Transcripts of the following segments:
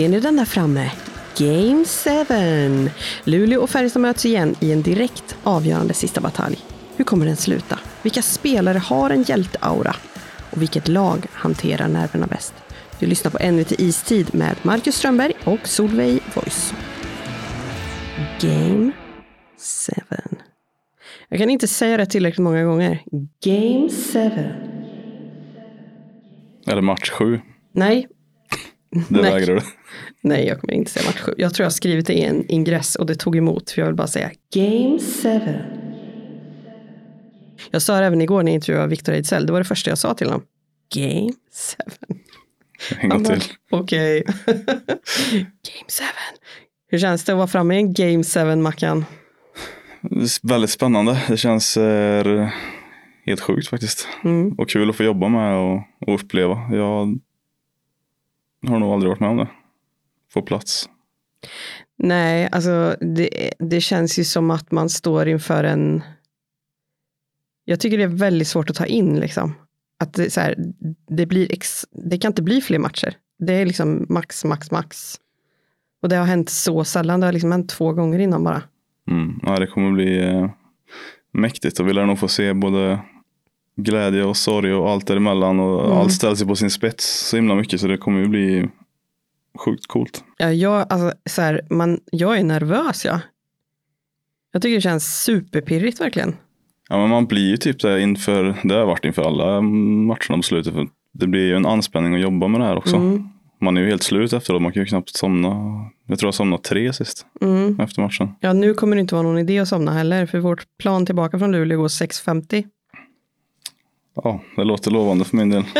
Ser ni den där framme? Game 7. Luleå och Färjestad möts igen i en direkt avgörande sista batalj. Hur kommer den sluta? Vilka spelare har en hjälteaura? Och vilket lag hanterar nerverna bäst? Du lyssnar på NVT Istid med Marcus Strömberg och Solveig Voice. Game 7. Jag kan inte säga det tillräckligt många gånger. Game 7. Eller match sju. Nej. Det Nej. vägrar du. Nej, jag kommer inte säga match 7. Jag tror jag har skrivit det i en ingress och det tog emot. För jag vill bara säga Game 7. Jag sa det även igår när jag intervjuade Victor Ejdsell. Det var det första jag sa till honom. Game 7. En gång till. Okej. Game 7. Hur känns det att vara framme i en Game 7, Mackan? Väldigt spännande. Det känns eh, helt sjukt faktiskt. Mm. Och kul att få jobba med och, och uppleva. Jag har nog aldrig varit med om det. Få plats. Nej, alltså det, det känns ju som att man står inför en... Jag tycker det är väldigt svårt att ta in liksom. Att det, så här, det, blir ex, det kan inte bli fler matcher. Det är liksom max, max, max. Och det har hänt så sällan. Det har liksom hänt två gånger innan bara. Mm. Ja, det kommer bli eh, mäktigt och vi lär nog få se både glädje och sorg och allt däremellan och Mm. allt ställs ju på sin spets så himla mycket så det kommer ju bli sjukt coolt. Ja, jag, alltså, så här, man, jag är nervös, ja. Jag tycker det känns superpirrigt verkligen. Ja, men man blir ju typ det inför, det har varit inför alla matcherna på slutet. För det blir ju en anspänning att jobba med det här också. Mm. Man är ju helt slut efteråt, man kan ju knappt somna. Jag tror jag somnade tre sist Mm. efter matchen. Ja, nu kommer det inte vara någon idé att somna heller, för vårt plan tillbaka från Luleå går 6.50. Ja, det låter lovande för min del.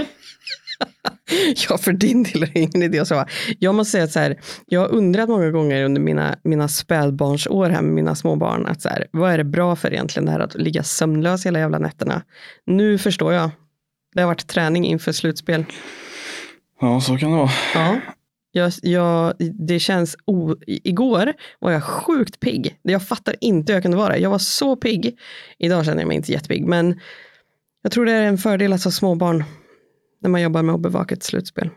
Ja, för din del är det ingen idé att sova. Jag måste säga att så här, jag har undrat många gånger under mina, mina spädbarnsår här med mina små barn, att så här, vad är det bra för egentligen det här att ligga sömnlös hela jävla nätterna? Nu förstår jag. Det har varit träning inför slutspel. Ja, så kan det vara. Ja. Jag, jag, det känns o, igår var jag sjukt pigg. Jag fattar inte hur jag kunde vara. Jag var så pigg. Idag känner jag mig inte jättepigg. Men jag tror det är en fördel att ha småbarn när man jobbar med att bevaka ett slutspel.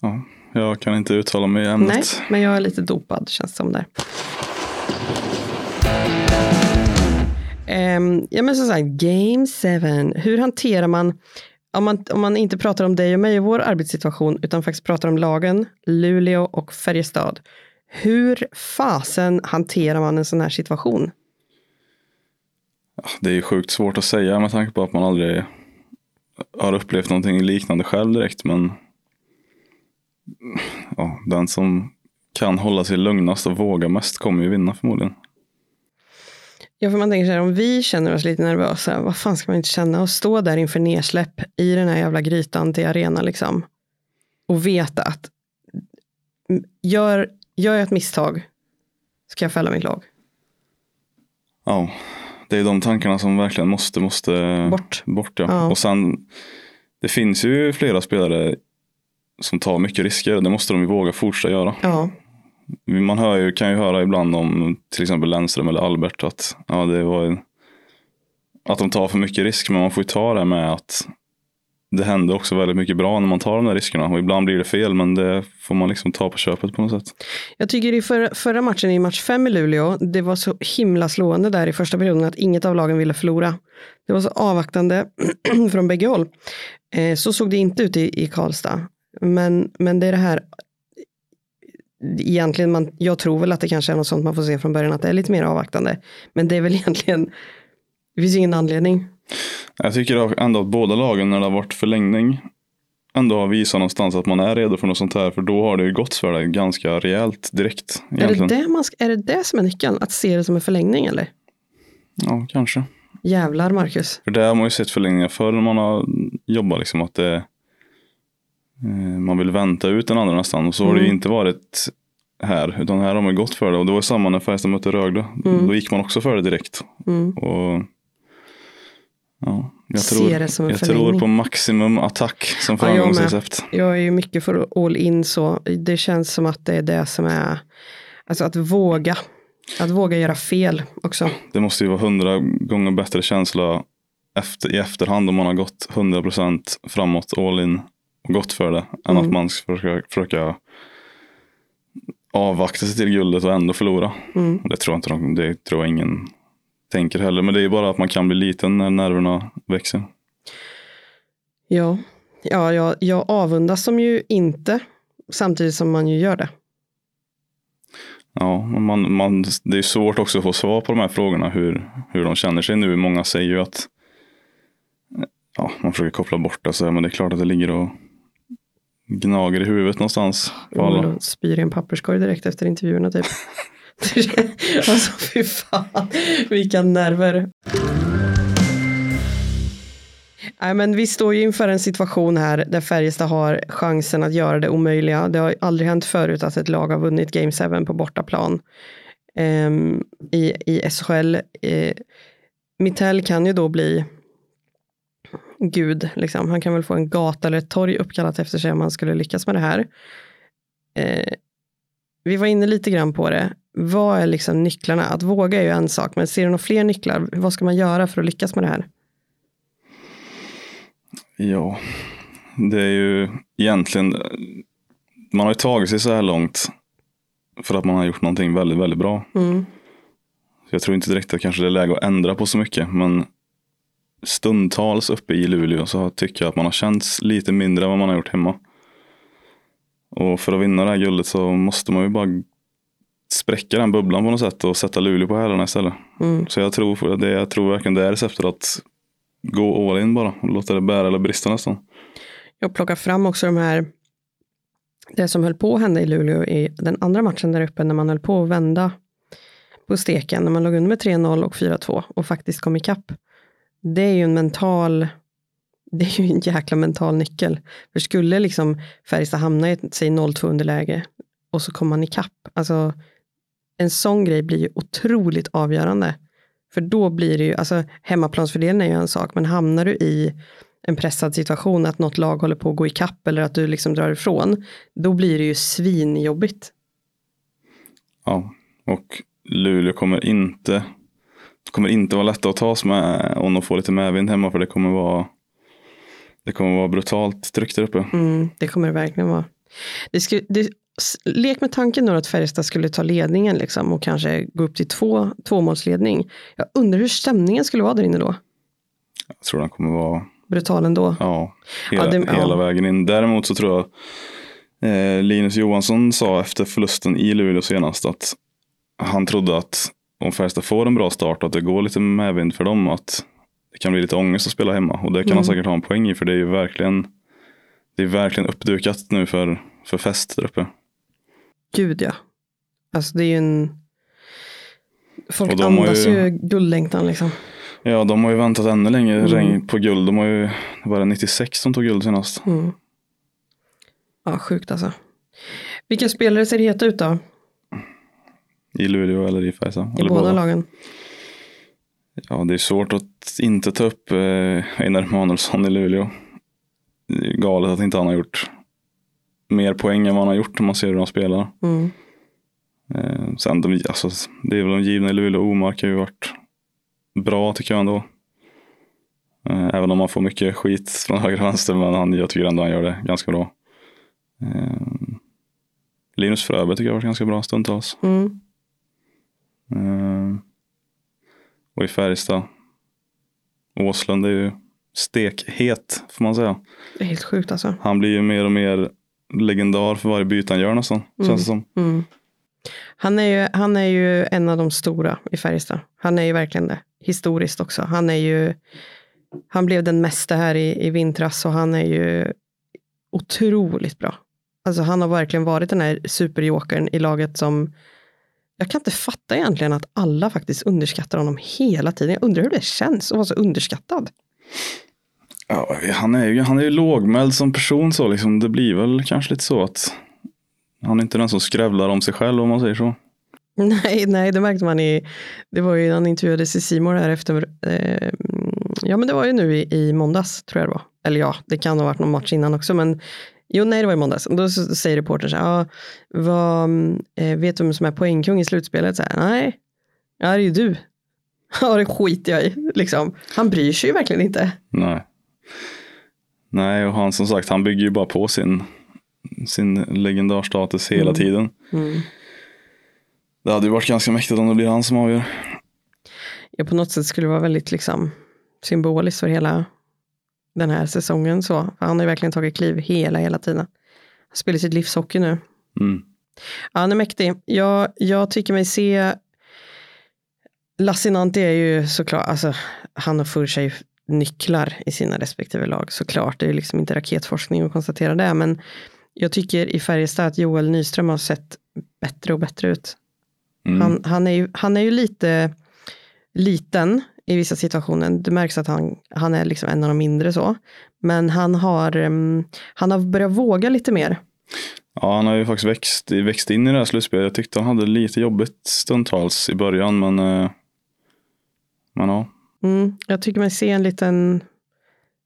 Ja, jag kan inte uttala mig i ämnet. Nej, men jag är lite dopad känns det som där. Um, ja men som sagt, Game 7. Hur hanterar man, om man, om man inte pratar om dig och mig och vår arbetssituation, utan faktiskt pratar om lagen, Luleå och Färjestad. Hur fasen hanterar man en sån här situation? Det är ju sjukt svårt att säga med tanke på att man aldrig har upplevt någonting liknande själv direkt. Men ja, den som kan hålla sig lugnast och våga mest kommer ju vinna förmodligen. Ja, för man tänker så här, om vi känner oss lite nervösa, vad fan ska man inte känna och stå där inför nedsläpp i den här jävla grytan till arena liksom. Och veta att gör, gör jag ett misstag ska jag fälla mitt lag. Ja, det är de tankarna som verkligen måste, måste Bort. bort ja. Ja. Och sen, det finns ju flera spelare som tar mycket risker. Det måste de ju våga fortsätta göra. Ja, Man hör ju, kan ju höra ibland om till exempel Lennström eller Albert att, ja, det var en, att de tar för mycket risk. Men man får ju ta det med att det händer också väldigt mycket bra när man tar de där riskerna. Och ibland blir det fel men det får man liksom ta på köpet på något sätt. jag tycker i förra, förra matchen i match fem i Luleå, det var så himla slående där i första perioden att inget av lagen ville förlora. Det var så avvaktande från bägge håll. Eh, så såg det inte ut i, i Karlstad. Men, men det är det här, egentligen, man, jag tror väl att det kanske är något sånt man får se från början, att det är lite mer avvaktande. Men det är väl egentligen, det finns ingen anledning. Jag tycker ändå att båda lagen när det har varit förlängning ändå har visat någonstans att man är redo för något sånt här. För då har det ju gått för det ganska rejält direkt. Är det, det, man ska, är det det som är nyckeln? Att se det som en förlängning eller? Ja, kanske. Jävlar Marcus. För det har man ju sett förlängningar förr när man har jobbat liksom att det eh, man vill vänta ut den andra nästan och så har det ju Mm. inte varit här utan här har man gått för det och det var samma när Färjestad mötte Rögle. Mm. Då gick man också för det direkt. Mm. Och ja, jag Se tror, det som en jag förlängning. tror på maximum attack som Ja, jag framgångsrecept. Jag är ju mycket för all in så. Det känns som att det är det som är, alltså att våga. Att våga göra fel också. Det måste ju vara hundra gånger bättre känsla efter, i efterhand om man har gått 100% framåt all in och gått för det. Än Mm. att man ska försöka, försöka avvakta sig till guldet och ändå förlora. Mm. Det tror jag inte de, det tror jag ingen tänker heller. Men det är bara att man kan bli liten när nerverna växer. Ja, ja jag, jag avundas dem ju inte samtidigt som man ju gör det. Ja, man, man, det är svårt också att få svar på de här frågorna hur, hur de känner sig nu. Många säger ju att ja, man försöker koppla bort det, så här, men det är klart att det ligger och gnager i huvudet någonstans. På alla. Och spyr i en papperskorg direkt efter intervjuerna typ. alltså fy fan, vilka nerver. Nej, men vi står ju inför en situation här där Färjestad har chansen att göra det omöjliga. Det har aldrig hänt förut att ett lag har vunnit Game 7 på bortaplan ehm, i, i SHL. Eh, Mittell kan ju då bli gud, liksom. han kan väl få en gata eller ett torg uppkallat efter sig om han skulle lyckas med det här. Eh, vi var inne lite grann på det. Vad är liksom nycklarna? Att våga är ju en sak, men ser du några fler nycklar? Vad ska man göra för att lyckas med det här? Ja, det är ju egentligen, man har ju tagit sig så här långt för att man har gjort någonting väldigt, väldigt bra. Mm. Jag tror inte direkt att kanske det är läge att ändra på så mycket, men stundtals uppe i Luleå så tycker jag att man har känts lite mindre än vad man har gjort hemma. Och för att vinna det här guldet så måste man ju bara spräcka den bubblan på något sätt och sätta Luleå på hälarna istället. Mm. Så jag tror, det, jag tror verkligen det är receptet att gå all in bara och låta det bära eller brista nästan. Jag plockar fram också de här, det som höll på att hända i Luleå i den andra matchen där uppe när man höll på att vända på steken, när man låg under med 3-0 och 4-2 och faktiskt kom ikapp. Det är ju en mental, det är ju en jäkla mental nyckel. För skulle liksom Färjestad hamna i ett, säg 0-2 underläge och så kommer man ikapp, alltså en sån grej blir ju otroligt avgörande. För då blir det ju, alltså hemmaplansfördelen är ju en sak, men hamnar du i en pressad situation, att något lag håller på att gå ikapp eller att du liksom drar ifrån, då blir det ju svinjobbigt. Ja, och Luleå kommer inte kommer inte vara lätta att ta med om de får lite medvind hemma för det kommer vara det kommer vara brutalt tryck där uppe. Mm, det kommer det verkligen vara. Det sku, det, lek med tanken nu att Färjestad skulle ta ledningen liksom och kanske gå upp till två, tvåmålsledning. Jag undrar hur stämningen skulle vara där inne då. Jag tror den kommer vara Brutal ändå. ja, hela, Ja, det- hela ja. vägen in. Däremot så tror jag eh, Linus Johansson sa efter förlusten i Luleå senast att han trodde att om Färjestad får en bra start och att det går lite medvind för dem att det kan bli lite ångest att spela hemma. Och det kan Mm. han säkert ha en poäng i för det är ju verkligen det är verkligen uppdukat nu för, för fest där uppe. Gud ja. Alltså det är ju en... Folk andas ju- ju, guldlängtan liksom. Ja, de har ju väntat ännu längre Mm. på guld. De har ju, det var det 96 som tog guld senast. Mm. Ja, sjukt alltså. Vilka spelare ser heta ut då? I Luleå eller i Färjestad. I eller båda lagen? Ja, det är svårt att inte ta upp eh, Einar Emanuelsson i Luleå. Det är galet att inte han har gjort mer poäng än vad han har gjort om man ser hur de spelar. Mm. Eh, sen de, alltså, det är väl de givna i Luleå. Omark har ju varit bra tycker jag ändå. Eh, även om man får mycket skit från höger och vänster. Men han, jag tycker ändå han gör det ganska bra. Linus Fröberg tycker jag har varit ganska bra stundtals. Mm. Och i Färjestad. Åslund är ju stekhet får man säga. Det är helt sjukt alltså. Han blir ju mer och mer legendar för varje byte han gör nästan. Mm. Känns det som. Mm. Han, är ju, han är ju en av de stora i Färjestad. Han är ju verkligen det. Historiskt också. Han är ju han blev den mesta här i, i vintras och han är ju otroligt bra. Alltså han har verkligen varit den här superjokern i laget som jag kan inte fatta egentligen att alla faktiskt underskattar honom hela tiden. Jag undrar hur det känns att vara så underskattad. Ja, han, är ju, han är ju lågmäld som person så liksom. Det blir väl kanske lite så att han är inte den som skrävlar om sig själv om man säger så. Nej, nej, det märkte man i, det var ju han intervjuades i Simor här efter, eh, ja men det var ju nu i, i måndags tror jag det var. Eller ja, det kan ha varit någon match innan också, men jo, nej, det var i måndags. Då säger reportern så här, ja, vad, eh, vet du vem som är poängkung i slutspelet? Så här, nej, ja, det är ju du. Ja, det skiter jag i, liksom. Han bryr sig ju verkligen inte. Nej. Nej, och han som sagt, han bygger ju bara på sin, sin legendarstatus hela Mm. tiden. Mm. Det hade ju varit ganska mäktigt om det blir han som avgör. Ja, på något sätt skulle det vara väldigt liksom, symboliskt för hela den här säsongen. Så. För Han har ju verkligen tagit kliv hela, hela tiden. Han spelar sitt livshockey nu. Mm. Ja, han är mäktig. Jag, jag tycker mig se Lassinantti är ju såklart, alltså, han Furch är ju nycklar i sina respektive lag såklart. Det är ju liksom inte raketforskning att konstatera det, men jag tycker i Färjestad att Joel Nyström har sett bättre och bättre ut. Mm. Han, han, är ju, han är ju lite liten i vissa situationer. Det märks att han, han är liksom en av de mindre så. Men han har, em, han har börjat våga lite mer. Ja, han har ju faktiskt växt, växt in i det här slutspelet. Jag tyckte han hade lite jobbigt stundtals i början, men, eh, men ja. Mm, jag tycker mig se en liten,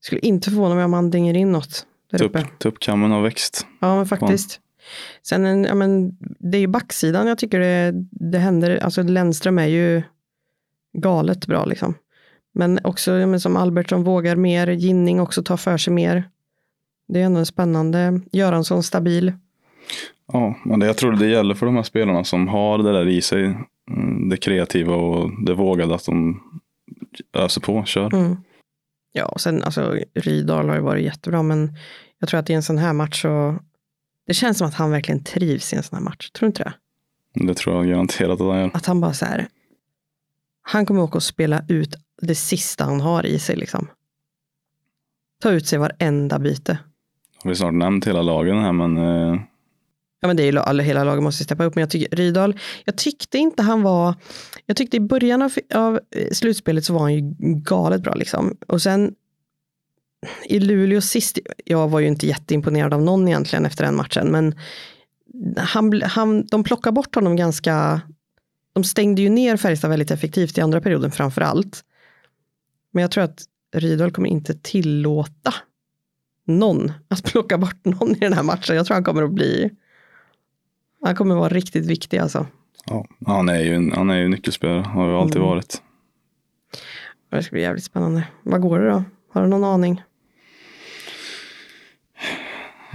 skulle inte förvåna mig om han dänger in något där uppe. Tupp, tuppkammen har växt. Ja, men faktiskt. Sen, en, ja, men, det är ju backsidan jag tycker det, det händer. Alltså Lennström är ju galet bra liksom. Men också men som Albertsson vågar mer, Ginning också tar för sig mer. Det är ändå en spännande, Göransson stabil. Ja, men det, jag tror det gäller för de här spelarna som har det där i sig. Mm, Det kreativa och det vågade att de öser på, kör. Mm. Ja, och sen alltså Rydahl har ju varit jättebra, men jag tror att i en sån här match så, det känns som att han verkligen trivs i en sån här match. Tror du inte det? Det tror jag garanterat att han gör. Att han bara så här, han kommer åka och spela ut det sista han har i sig liksom. Ta ut sig varenda byte. Vi har snart nämnt hela lagen här, men eh, Ja men det är ju, alla, hela laget måste steppa upp, men jag tycker Rydahl, jag tyckte inte han var, jag tyckte i början av, av eh, slutspelet så var han ju galet bra liksom. Och sen i Luleå sist, jag var ju inte jätteimponerad av någon egentligen efter den matchen, men han, han, de plockade bort honom ganska, de stängde ju ner Färjestad väldigt effektivt i andra perioden framför allt. Men jag tror att Rydahl kommer inte tillåta någon att plocka bort någon i den här matchen. Jag tror han kommer att bli, han kommer att vara riktigt viktig alltså. ja, han är ju han är ju nyckelspelare, har ju alltid Mm. varit. Det ska bli jävligt spännande. Vad går det då? Har du någon aning?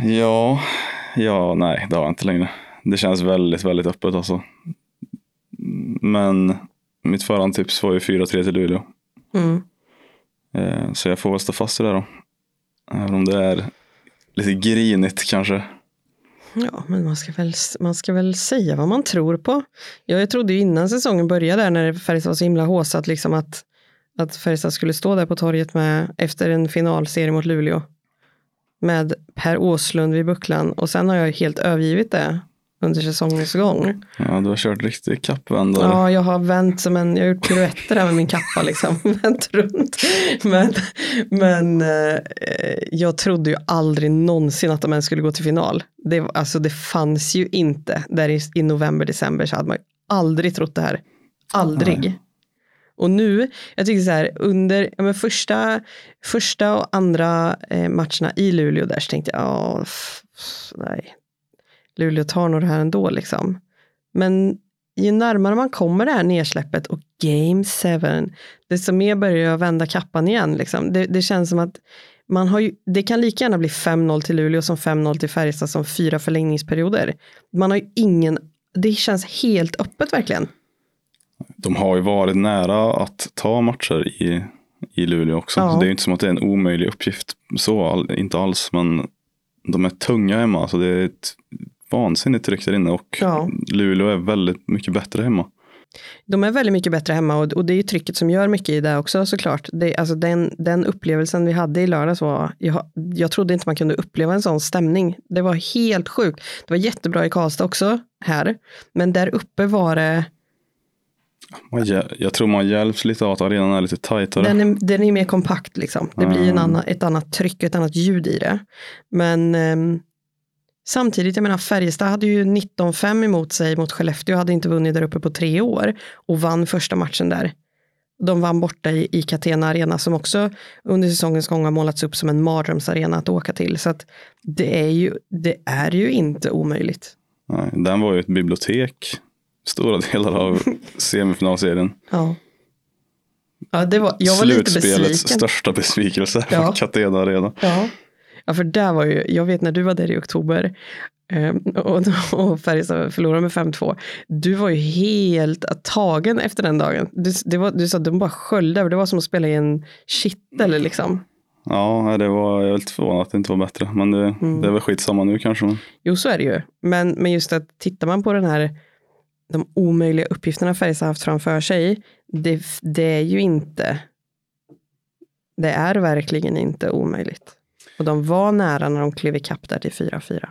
Ja, ja, nej, det har jag inte längre. Det känns väldigt, väldigt öppet alltså. Men mitt förhandstips var ju 4-3 till Luleå. Mm. Eh, Så jag får väl stå fast i det då. Även om det är lite grinigt kanske. Ja, men man ska, väl, man ska väl säga vad man tror på. Ja, jag trodde ju innan säsongen började där när Färjestad var så himla håsat liksom att, att Färjestad skulle stå där på torget med, efter en finalserie mot Luleå. Med Per Åslund vid bucklan och sen har jag helt övergivit det under säsongens gång. Ja, du har kört riktig kappvändare. Ja, jag har vänt som en, jag har gjort piruetter här med min kappa liksom, vänt runt. Men, men eh, jag trodde ju aldrig någonsin att de ens skulle gå till final. Det, alltså, det fanns ju inte där i, i november, december så hade man ju aldrig trott det här. Aldrig. Nej. Och nu, jag tycker så här, under ja, men första, första och andra eh, matcherna i Luleå där så tänkte jag, f- nej, Luleå tar nog det här ändå liksom. Men ju närmare man kommer det här nedsläppet och game 7, desto mer börjar jag vända kappan igen. Liksom. Det, det känns som att man har ju, det kan lika gärna bli 5-0 till Luleå som 5-0 till Färjestad som fyra förlängningsperioder. Man har ju ingen, det känns helt öppet verkligen. De har ju varit nära att ta matcher i, i Luleå också. Ja. Så det är ju inte som att det är en omöjlig uppgift. Så, all, inte alls. Men de är tunga hemma. Så det är ett vansinnigt där inne. Och Ja. Luleå är väldigt mycket bättre hemma. De är väldigt mycket bättre hemma och, och det är ju trycket som gör mycket i det också såklart. Det, alltså den, den upplevelsen vi hade i lördags var, jag, jag trodde inte man kunde uppleva en sån stämning. Det var helt sjukt. Det var jättebra i Karlstad också här, men där uppe var det, Jag tror man hjälps lite av att arenan är lite tajtare. den är, den är mer kompakt liksom. Det blir en Mm. annan, ett annat tryck, ett annat ljud i det. Men ehm, samtidigt, jag menar Färjestad hade ju 19-5 emot sig mot Skellefteå, hade inte vunnit där uppe på tre år och vann första matchen där. De vann borta i, i Catena Arena som också under säsongens gång har målats upp som en mardrömsarena att åka till. Så att det är ju, det är ju inte omöjligt. Nej, den var ju ett bibliotek. Stora delar av semifinalserien. Ja. Ja, det var, jag var lite Slutspelets besviken. största besvikelse. Ja. Catena Arena. Ja. Ja, för där var ju, jag vet när du var där i oktober eh, och, och Färjestad förlorade med 5-2. Du var ju helt tagen efter den dagen. Du, det var, du sa att de bara sköljde över. Det var som att spela i en kittel liksom. Ja, det var, jag är lite förvånad att det inte var bättre. Men det, Mm. det är väl skitsamma nu kanske. Jo, så är det ju. Men, men just att tittar man på den här, de omöjliga uppgifterna Färjestad haft framför sig, det, det är ju inte, det är verkligen inte omöjligt. Och de var nära när de klev ikapp där till 4-4.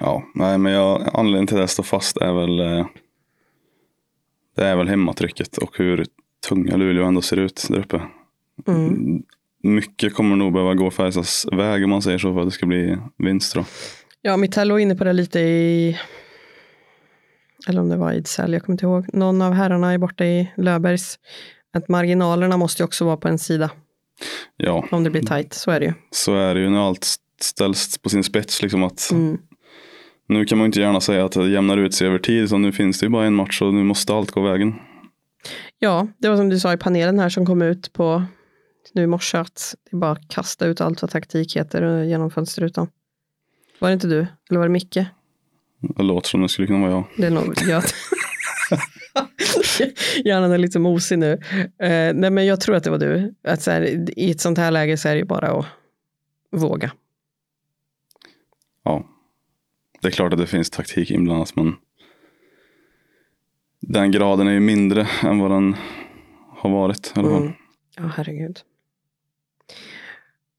ja, nej, men jag, anledningen till jag står fast är väl eh, det är väl hemmatrycket och hur tunga Luleå ändå ser ut där uppe. Mm. Mycket kommer nog behöva gå Färjestads väg om man säger så för att det ska bli vinst. Då. Ja, Mitell var inne på det lite i, eller om det var Ejdsell, jag kommer inte ihåg. Någon av herrarna är borta i Löbergs. Att marginalerna måste ju också vara på en sida Ja, om det blir tajt, så är det ju. så är det ju när allt ställs på sin spets. Liksom att Mm. Nu kan man inte gärna säga att det jämnar ut sig över tid. Så nu finns det ju bara en match och nu måste allt gå vägen. Ja, det var som du sa i panelen här som kom ut på nu i morse att det är bara att kasta ut allt vad taktik heter genom fönsterrutan. Var det inte du? Eller var det Micke? Det låter som det skulle kunna vara jag. Det är nog jag. Hjärnan är lite mosig nu. Eh, nej men jag tror att det var du. Att så här, I ett sånt här läge så är det ju bara att våga. Ja, det är klart att det finns taktik inblandat men den graden är ju mindre än vad den har varit. i alla fall. Mm. Ja, herregud.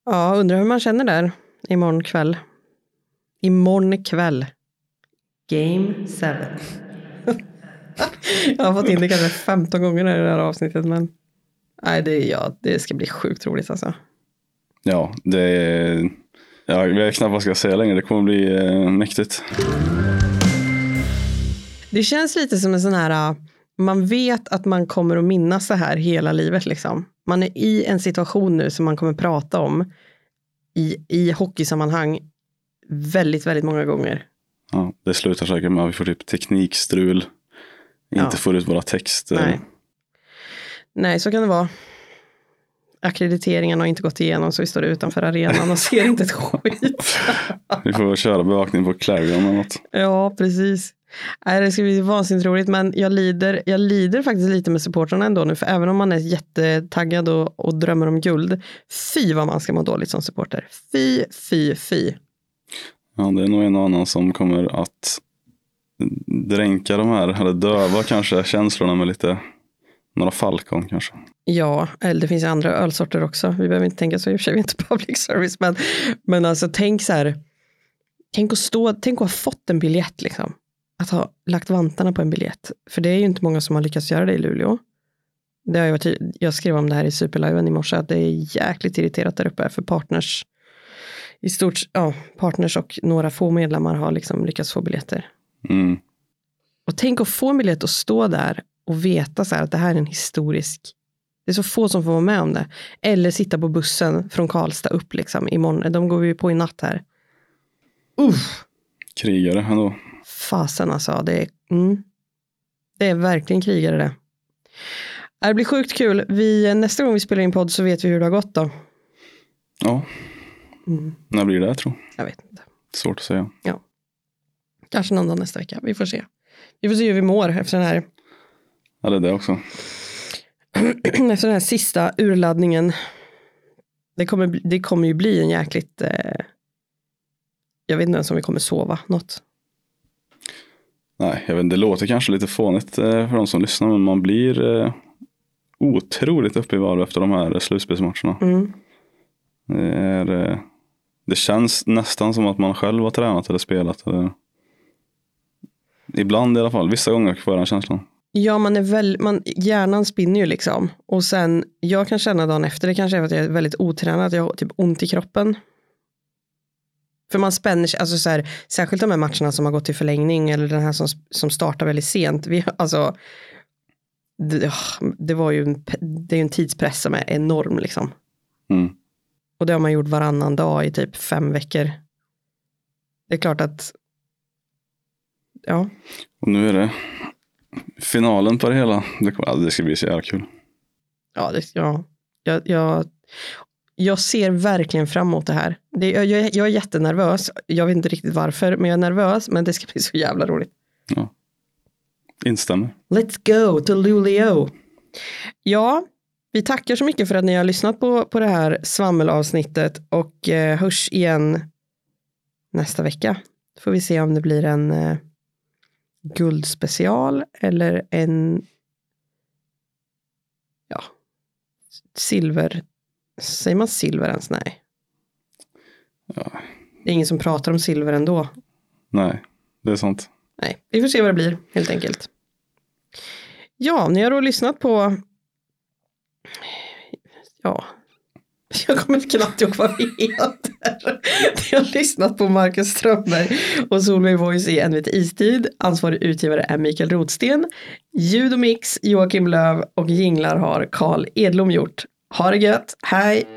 Ja, undrar hur man känner där imorgon kväll. Imorgon kväll. Game 7. Jag har fått in det kanske 15 gånger i det här avsnittet, men nej, det, ja, det ska bli sjukt roligt alltså. Ja, det ja, jag vet knappt vad jag ska säga längre. Det kommer bli eh, mäktigt. Det känns lite som en sån här, uh, man vet att man kommer att minnas det här hela livet liksom. Man är i en situation nu som man kommer prata om i, i hockeysammanhang väldigt, väldigt många gånger. Ja, det slutar säkert med att vi får typ teknikstrul. Ja. Inte får ut våra texter. Nej. Nej, så kan det vara. Akkrediteringen har inte gått igenom så vi står utanför arenan och ser inte ett skit. Vi får köra bevakning på Clarion eller något. Ja, precis. Nej, det ska bli vansinnigt roligt, men jag lider, jag lider faktiskt lite med supportrarna ändå nu, för även om man är jättetaggad och, och drömmer om guld, fy vad man ska må dåligt som supporter. Fy, fy, fy. Ja, det är nog en och annan som kommer att dränka de här, eller döva kanske känslorna med lite, några Falcon kanske. Ja, eller det finns ju andra ölsorter också. Vi behöver inte tänka så, i och för sig vi är inte public service, men, men alltså tänk så här, tänk att stå, tänk att ha fått en biljett liksom. Att ha lagt vantarna på en biljett. För det är ju inte många som har lyckats göra det i Luleå. Det har jag, varit, jag skrev om det här i Superliven i morse, att det är jäkligt irriterat där uppe för partners. I stort, ja, partners och några få medlemmar har liksom lyckats få biljetter. Mm. Och tänk att få en biljett och stå där och veta så här att det här är en historisk, det är så få som får vara med om det. Eller sitta på bussen från Karlstad upp liksom imorgon, de går vi på i natt här. Uff, Krigare ändå. fasen alltså, det är, mm, det är verkligen krigare det. Det blir sjukt kul. Vi, nästa gång vi spelar in podd så vet vi hur det har gått då. Ja, Mm, när blir det tror jag vet inte. Svårt att säga. Kanske någon dag nästa vecka. Vi får se. Vi får se hur vi mår efter den här Eller det också. efter den här sista urladdningen. Det kommer, det kommer ju bli en jäkligt, eh, jag vet inte ens om vi kommer sova något. Nej, jag vet inte, det låter kanske lite fånigt eh, för de som lyssnar, men man blir eh, otroligt uppe i varv efter de här slutspelsmatcherna. Mm. Det, är, eh, det känns nästan som att man själv har tränat eller spelat. Eller... Ibland i alla fall, vissa gånger får jag den känslan. Ja, man är väl, man, hjärnan spinner ju liksom. Och sen, jag kan känna dagen efter, det kanske är för att jag är väldigt otränad, att jag har typ ont i kroppen. För man spänner sig, alltså så här, särskilt de här matcherna som har gått till förlängning eller den här som, som startar väldigt sent. Vi, alltså, det, det var ju en, det är ju en tidspress som är enorm liksom. Mm. Och det har man gjort varannan dag i typ fem veckor. Det är klart att, ja, Och nu är det finalen på det hela. Det, kommer- det ska bli så jävla kul. ja, det, ja jag, jag, jag ser verkligen fram emot det här. Det, jag, jag, jag är jättenervös. Jag vet inte riktigt varför, men jag är nervös. Men det ska bli så jävla roligt. Ja. Instämmer. Let's go to Luleå. Ja, vi tackar så mycket för att ni har lyssnat på, på det här svammelavsnittet och eh, hörs igen nästa vecka. Får vi se om det blir en eh, guldspecial eller en ja, silver. Säger man silver ens? Nej. Ja. Det är ingen som pratar om silver ändå. Nej, det är sant. Nej, vi får se vad det blir helt enkelt. Ja, ni har då lyssnat på ja, jag kommer knappt ihåg vad vi heter. Jag har lyssnat på Marcus Strömberg och Solveig Voice i En vit istid. Ansvarig utgivare är Mikael Rotsten. Ljud och mix Joakim Löv och jinglar har Karl Edlom gjort. Ha det gött, hej!